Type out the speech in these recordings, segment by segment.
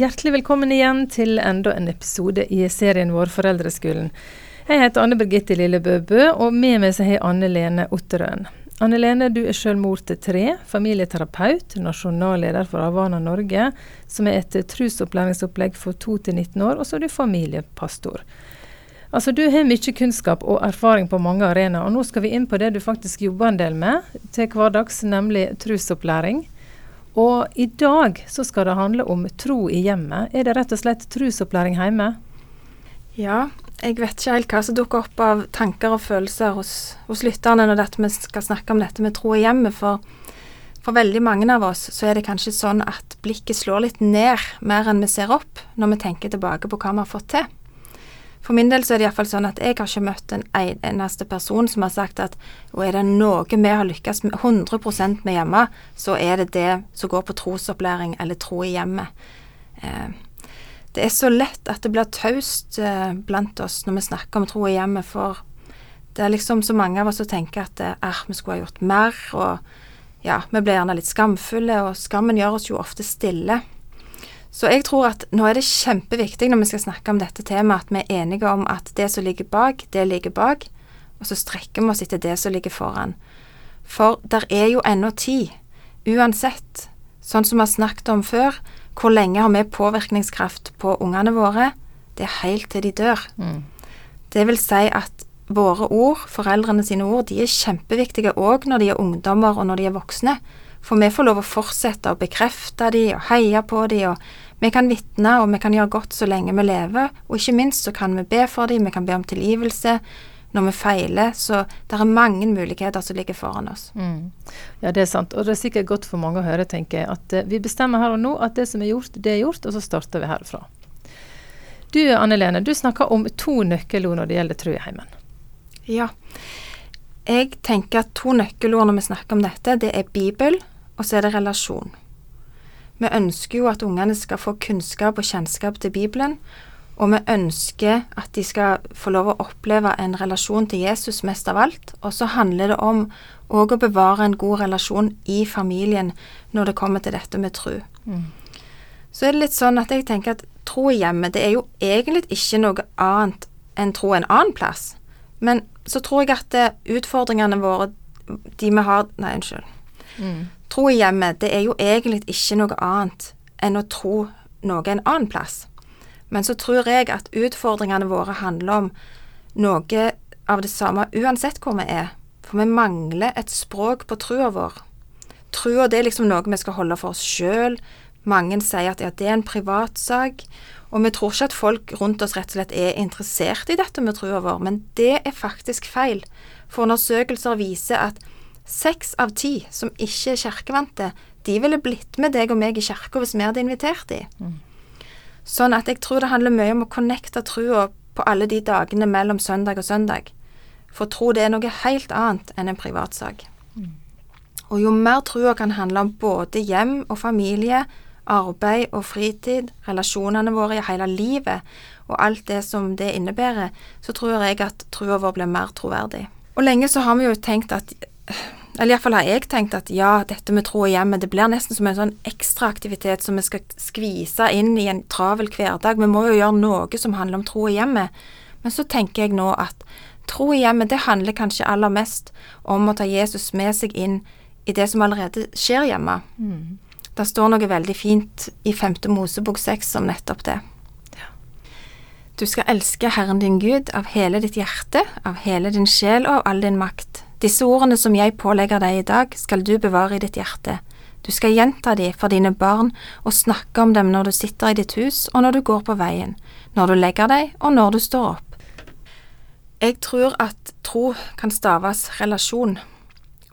Hjertelig velkommen igjen til enda en episode i serien vår Foreldreskolen. Jeg heter Anne Birgitte Lillebø Bø, og med meg så har jeg Anne Lene Otterøen. Anne Lene, du er selv mor til tre, familieterapeut, nasjonalleder for Avana Norge, som er et trusopplæringsopplegg for 2 19 år, og så er du familiepastor. Altså, Du har mye kunnskap og erfaring på mange arenaer, og nå skal vi inn på det du faktisk jobber en del med til hverdags, nemlig trusopplæring. Og i dag så skal det handle om tro i hjemmet. Er det rett og slett trusopplæring hjemme? Ja, jeg vet ikke helt hva som dukker opp av tanker og følelser hos, hos lytterne når vi skal snakke om dette med tro i hjemmet. For, for veldig mange av oss så er det kanskje sånn at blikket slår litt ned mer enn vi ser opp når vi tenker tilbake på hva vi har fått til. For min del så er det iallfall sånn at jeg har ikke møtt en eneste person som har sagt at og er det noe vi har lykkes med 100% med hjemme, så er det det som går på trosopplæring eller tro i hjemmet. Eh, det er så lett at det blir taust eh, blant oss når vi snakker om tro i hjemmet, for det er liksom så mange av oss som tenker at eh, vi skulle ha gjort mer, og ja, vi blir gjerne litt skamfulle, og skammen gjør oss jo ofte stille. Så jeg tror at nå er det kjempeviktig når vi skal snakke om dette temaet, at vi er enige om at det som ligger bak, det ligger bak, og så strekker vi oss etter det som ligger foran. For der er jo ennå tid, uansett. Sånn som vi har snakket om før, hvor lenge har vi påvirkningskraft på ungene våre? Det er helt til de dør. Mm. Det vil si at våre ord, foreldrene sine ord, de er kjempeviktige òg når de er ungdommer og når de er voksne. For vi får lov å fortsette å bekrefte de og heie på de, og vi kan vitne og vi kan gjøre godt så lenge vi lever, og ikke minst så kan vi be for de, vi kan be om tilgivelse når vi feiler, så det er mange muligheter som ligger foran oss. Mm. Ja, det er sant, og det er sikkert godt for mange å høre, tenker jeg, at uh, vi bestemmer her og nå at det som er gjort, det er gjort, og så starter vi herfra. Du Anne Lene, du snakker om to nøkkelord når det gjelder tro i heimen. Ja. Jeg tenker at to nøkkelord når vi snakker om dette, det er Bibel og så er det relasjon. Vi ønsker jo at ungene skal få kunnskap og kjennskap til Bibelen, og vi ønsker at de skal få lov å oppleve en relasjon til Jesus mest av alt. Og så handler det om òg å bevare en god relasjon i familien når det kommer til dette med tro. Mm. Så er det litt sånn at jeg tenker at tro i hjemmet, det er jo egentlig ikke noe annet enn tro en annen plass. Men så tror jeg at utfordringene våre, de vi har Nei, unnskyld. Mm. Tro i hjemmet, det er jo egentlig ikke noe annet enn å tro noe en annen plass. Men så tror jeg at utfordringene våre handler om noe av det samme uansett hvor vi er. For vi mangler et språk på trua vår. Trua det er liksom noe vi skal holde for oss sjøl. Mange sier at ja, det er en privatsak. Og vi tror ikke at folk rundt oss rett og slett er interessert i dette med trua vår, men det er faktisk feil. For undersøkelser viser at Seks av ti som ikke er kirkevante, de ville blitt med deg og meg i kirka hvis vi hadde invitert dem. Mm. Sånn at jeg tror det handler mye om å connecte trua på alle de dagene mellom søndag og søndag. For tro det er noe helt annet enn en privatsak. Mm. Og jo mer trua kan handle om både hjem og familie, arbeid og fritid, relasjonene våre i hele livet og alt det som det innebærer, så tror jeg at trua vår blir mer troverdig. Og lenge så har vi jo tenkt at eller iallfall har jeg tenkt at ja, dette med tro og hjemmet, det blir nesten som en sånn ekstraaktivitet som vi skal skvise inn i en travel hverdag. Vi må jo gjøre noe som handler om tro i hjemmet. Men så tenker jeg nå at tro i hjemmet, det handler kanskje aller mest om å ta Jesus med seg inn i det som allerede skjer hjemme. Mm. Det står noe veldig fint i 5. Mosebok 6 om nettopp det. Du skal elske Herren din Gud av hele ditt hjerte, av hele din sjel og av all din makt. Disse ordene som jeg pålegger deg i dag, skal du bevare i ditt hjerte. Du skal gjenta de for dine barn og snakke om dem når du sitter i ditt hus og når du går på veien, når du legger deg og når du står opp. Jeg tror at tro kan staves relasjon,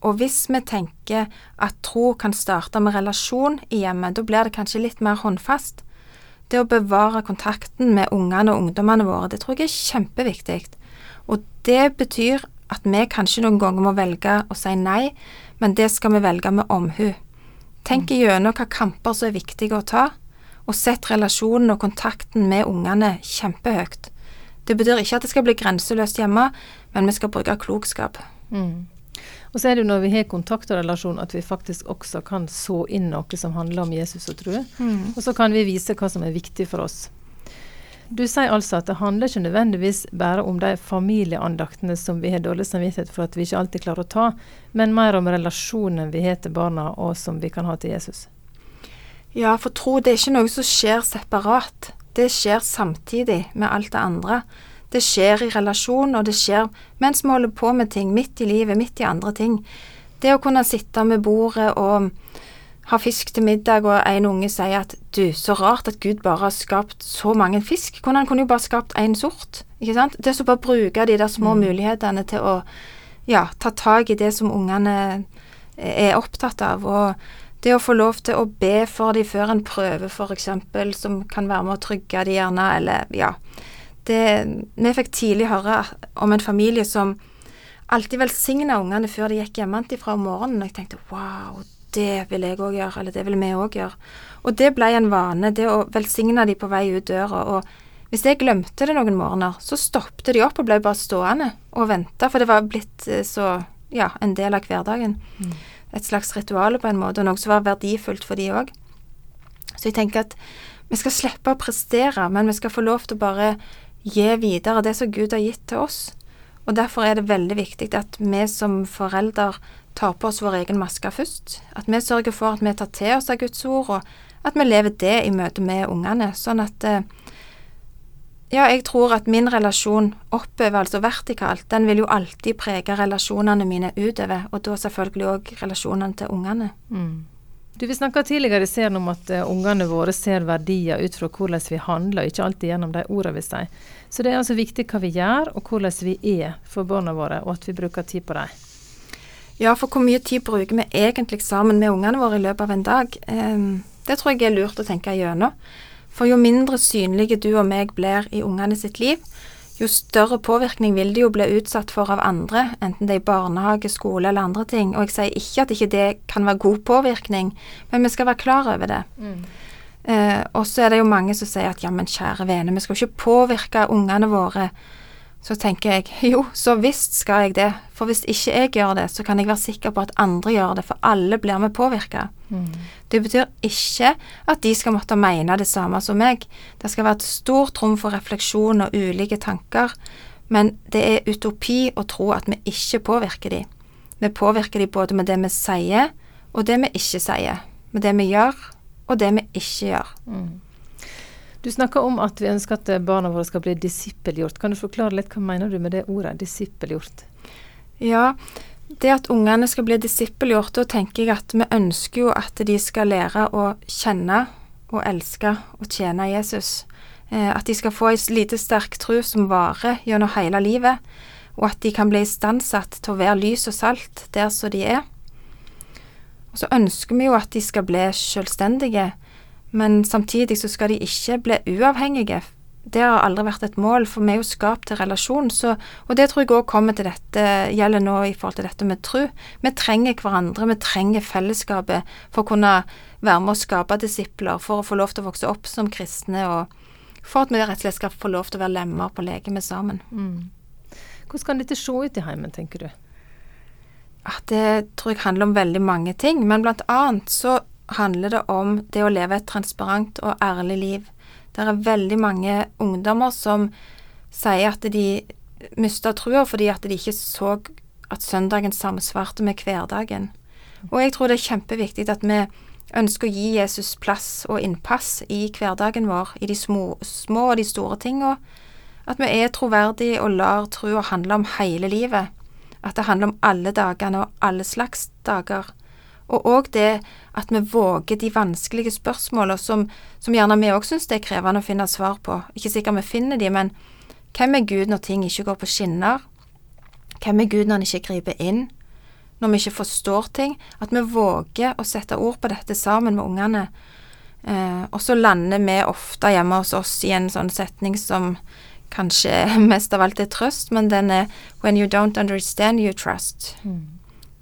og hvis vi tenker at tro kan starte med relasjon i hjemmet, da blir det kanskje litt mer håndfast. Det å bevare kontakten med ungene og ungdommene våre, det tror jeg er kjempeviktig. Og det betyr at vi kanskje noen ganger må velge å si nei, men det skal vi velge med omhu. Tenk mm. gjennom hva kamper som er viktige å ta, og sett relasjonen og kontakten med ungene kjempehøyt. Det betyr ikke at det skal bli grenseløst hjemme, men vi skal bruke klokskap. Mm. Og så er det jo når vi har kontakt og relasjon at vi faktisk også kan så inn noe som handler om Jesus og tro. Mm. Og så kan vi vise hva som er viktig for oss. Du sier altså at det handler ikke nødvendigvis bare om de familieandaktene som vi har dårlig samvittighet for at vi ikke alltid klarer å ta, men mer om relasjonen vi har til barna, og som vi kan ha til Jesus. Ja, for tro det er ikke noe som skjer separat. Det skjer samtidig med alt det andre. Det skjer i relasjon, og det skjer mens vi holder på med ting, midt i livet, midt i andre ting. Det å kunne sitte med bordet og ha fisk til middag, og en unge sier at du, så rart at Gud bare har skapt så mange fisk. Han kunne jo bare skapt én sort, ikke sant. Det så bare bruke de der små Mm. mulighetene til å ja, ta tak i det som ungene er opptatt av. og det å få lov til å be for dem før en prøve, f.eks., som kan være med å trygge dem gjerne, eller ja. Det, vi fikk tidlig høre om en familie som alltid velsigna ungene før de gikk hjemmefra om morgenen, og jeg tenkte wow, det vil jeg òg gjøre, eller det vil vi òg gjøre. Og det ble en vane, det å velsigne de på vei ut døra. Og hvis jeg glemte det noen morgener, så stoppet de opp og ble bare stående og vente, for det var blitt eh, så ja, en del av hverdagen. Et slags ritual på en måte, og noe som var verdifullt for de òg. Så jeg tenker at vi skal slippe å prestere, men vi skal få lov til å bare gi videre det som Gud har gitt til oss. Og derfor er det veldig viktig at vi som foreldre tar på oss vår egen maske først. At vi sørger for at vi tar til oss av Guds ord, og at vi lever det i møte med ungene. Sånn at eh, Ja, jeg tror at min relasjon oppover, altså vertikalt, den vil jo alltid prege relasjonene mine utover, og da selvfølgelig òg relasjonene til ungene. Mm. Du, Vi snakka tidligere i om at uh, ungene våre ser verdier ut fra hvordan vi handler, ikke alltid gjennom de ordene vi sier. Så det er altså viktig hva vi gjør, og hvordan vi er for barna våre, og at vi bruker tid på dem. Ja, for hvor mye tid bruker vi egentlig sammen med ungene våre i løpet av en dag? Um, det tror jeg er lurt å tenke gjennom. For jo mindre synlige du og meg blir i ungene sitt liv, jo større påvirkning vil de jo bli utsatt for av andre, enten det er i barnehage, skole eller andre ting. Og jeg sier ikke at ikke det kan være god påvirkning, men vi skal være klar over det. Eh, og så er det jo mange som sier at ja, men kjære vene, vi skal jo ikke påvirke ungene våre. Så tenker jeg jo, så visst skal jeg det. For hvis ikke jeg gjør det, så kan jeg være sikker på at andre gjør det, for alle blir vi påvirka. Det betyr ikke at de skal måtte mene det samme som meg. Det skal være et stort rom for refleksjon og ulike tanker, men det er utopi å tro at vi ikke påvirker de. Vi påvirker de både med det vi sier, og det vi ikke sier. Med det vi gjør, og det vi ikke gjør. Du snakker om at vi ønsker at barna våre skal bli disippelgjort. Kan du forklare litt hva mener du med det ordet, disippelgjort? Ja, det at ungene skal bli disippelgjort, da tenker jeg at vi ønsker jo at de skal lære å kjenne og elske og tjene Jesus. Eh, at de skal få ei lite sterk tro som varer gjennom hele livet, og at de kan bli istandsatt til å være lys og salt der som de er. Og så ønsker vi jo at de skal bli selvstendige, men samtidig så skal de ikke bli uavhengige. Det har aldri vært et mål, for vi er jo skapt til relasjon, så, og det tror jeg òg kommer til dette, gjelder nå i forhold til dette med tro. Vi trenger hverandre, vi trenger fellesskapet for å kunne være med å skape disipler, for å få lov til å vokse opp som kristne, og for at vi rett og slett skal få lov til å være lemmer på legemet med sammen. Hvordan kan dette se ut i heimen, tenker du? Ah, Det tror jeg handler om veldig mange ting, men blant annet så handler det om det å leve et transparent og ærlig liv. Det er veldig mange ungdommer som sier at de mista trua fordi at de ikke så at søndagen samsvarte med hverdagen. Og jeg tror det er kjempeviktig at vi ønsker å gi Jesus plass og innpass i hverdagen vår, i de små, små og de store tinga. At vi er troverdige og lar trua handle om hele livet. At det handler om alle dagene og alle slags dager. Og òg det at vi våger de vanskelige spørsmålene som, som gjerne vi òg syns det er krevende å finne svar på. Ikke sikkert vi finner de, men hvem er Gud når ting ikke går på skinner? Hvem er Gud når han ikke griper inn? Når vi ikke forstår ting? At vi våger å sette ord på dette sammen med ungene. Eh, og så lander vi ofte hjemme hos oss i en sånn setning som kanskje mest av alt er trøst, men den er When you don't understand, you trust.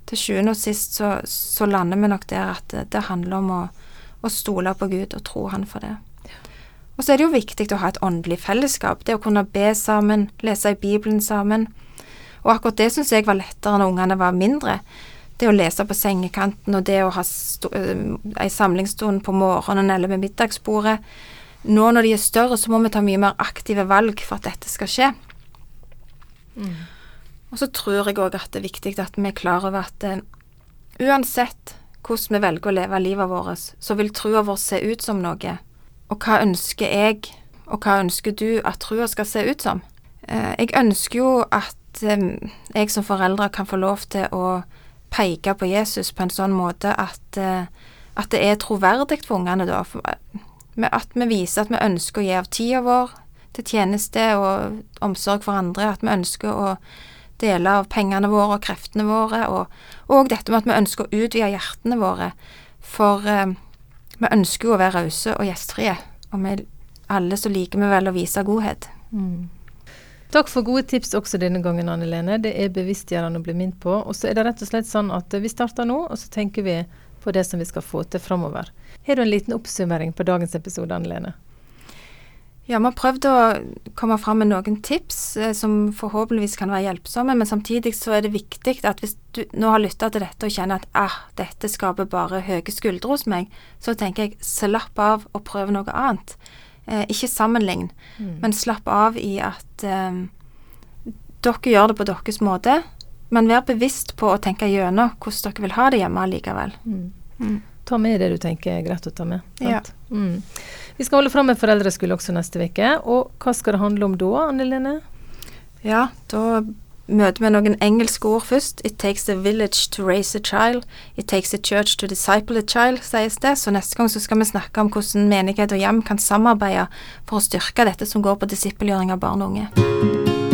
Til sjuende og sist så, så lander vi nok der at det, det handler om å, å stole på Gud og tro Han for det. Og så er det jo viktig å ha et åndelig fellesskap. Det å kunne be sammen, lese i Bibelen sammen. Og akkurat det syns jeg var lettere når ungene var mindre. Det å lese på sengekanten og det å ha ei samlingsstund på morgenen eller med middagsbordet. Nå når de er større, så må vi ta mye mer aktive valg for at dette skal skje. Mm. Og så tror jeg òg at det er viktig at vi er klar over at uh, uansett hvordan vi velger å leve livet vårt, så vil trua vår se ut som noe. Og hva ønsker jeg, og hva ønsker du at trua skal se ut som? Uh, jeg ønsker jo at um, jeg som foreldre kan få lov til å peke på Jesus på en sånn måte at, uh, at det er troverdig for ungene, da. At vi viser at vi ønsker å gi av tida vår til tjeneste og omsorg for andre. At vi ønsker å dele av pengene våre og kreftene våre, og, og dette med at vi ønsker å utvide hjertene våre. For eh, vi ønsker jo å være rause og gjestfrie, og vi alle så liker vi vel å vise godhet. Mm. Takk for gode tips også denne gangen, Anne Lene. Det er bevisstgjørende å bli minnet på. Og så er det rett og slett sånn at vi starter nå, og så tenker vi på det som vi skal få til framover. Har du en liten oppsummering på dagens episode, Anne Lene? Ja, vi har prøvd å komme fram med noen tips eh, som forhåpentligvis kan være hjelpsomme, men samtidig så er det viktig at hvis du nå har lytta til dette og kjenner at ah, dette skaper bare høye skuldre hos meg, så tenker jeg slapp av og prøv noe annet. Eh, ikke sammenlign, mm. men slapp av i at eh, dere gjør det på deres måte, men vær bevisst på å tenke gjennom hvordan dere vil ha det hjemme likevel. Mm. Mm. Ta med det du tenker er greit å ta med. Ja. Vi skal holde fram med foreldreskole også neste uke. Og hva skal det handle om da, Anne Lene? Ja, da møter vi noen engelske ord først. It takes a village to raise a child. It takes a church to disciple a child, sies det. Så neste gang så skal vi snakke om hvordan menighet og hjem kan samarbeide for å styrke dette som går på disippelgjøring av barn og unge.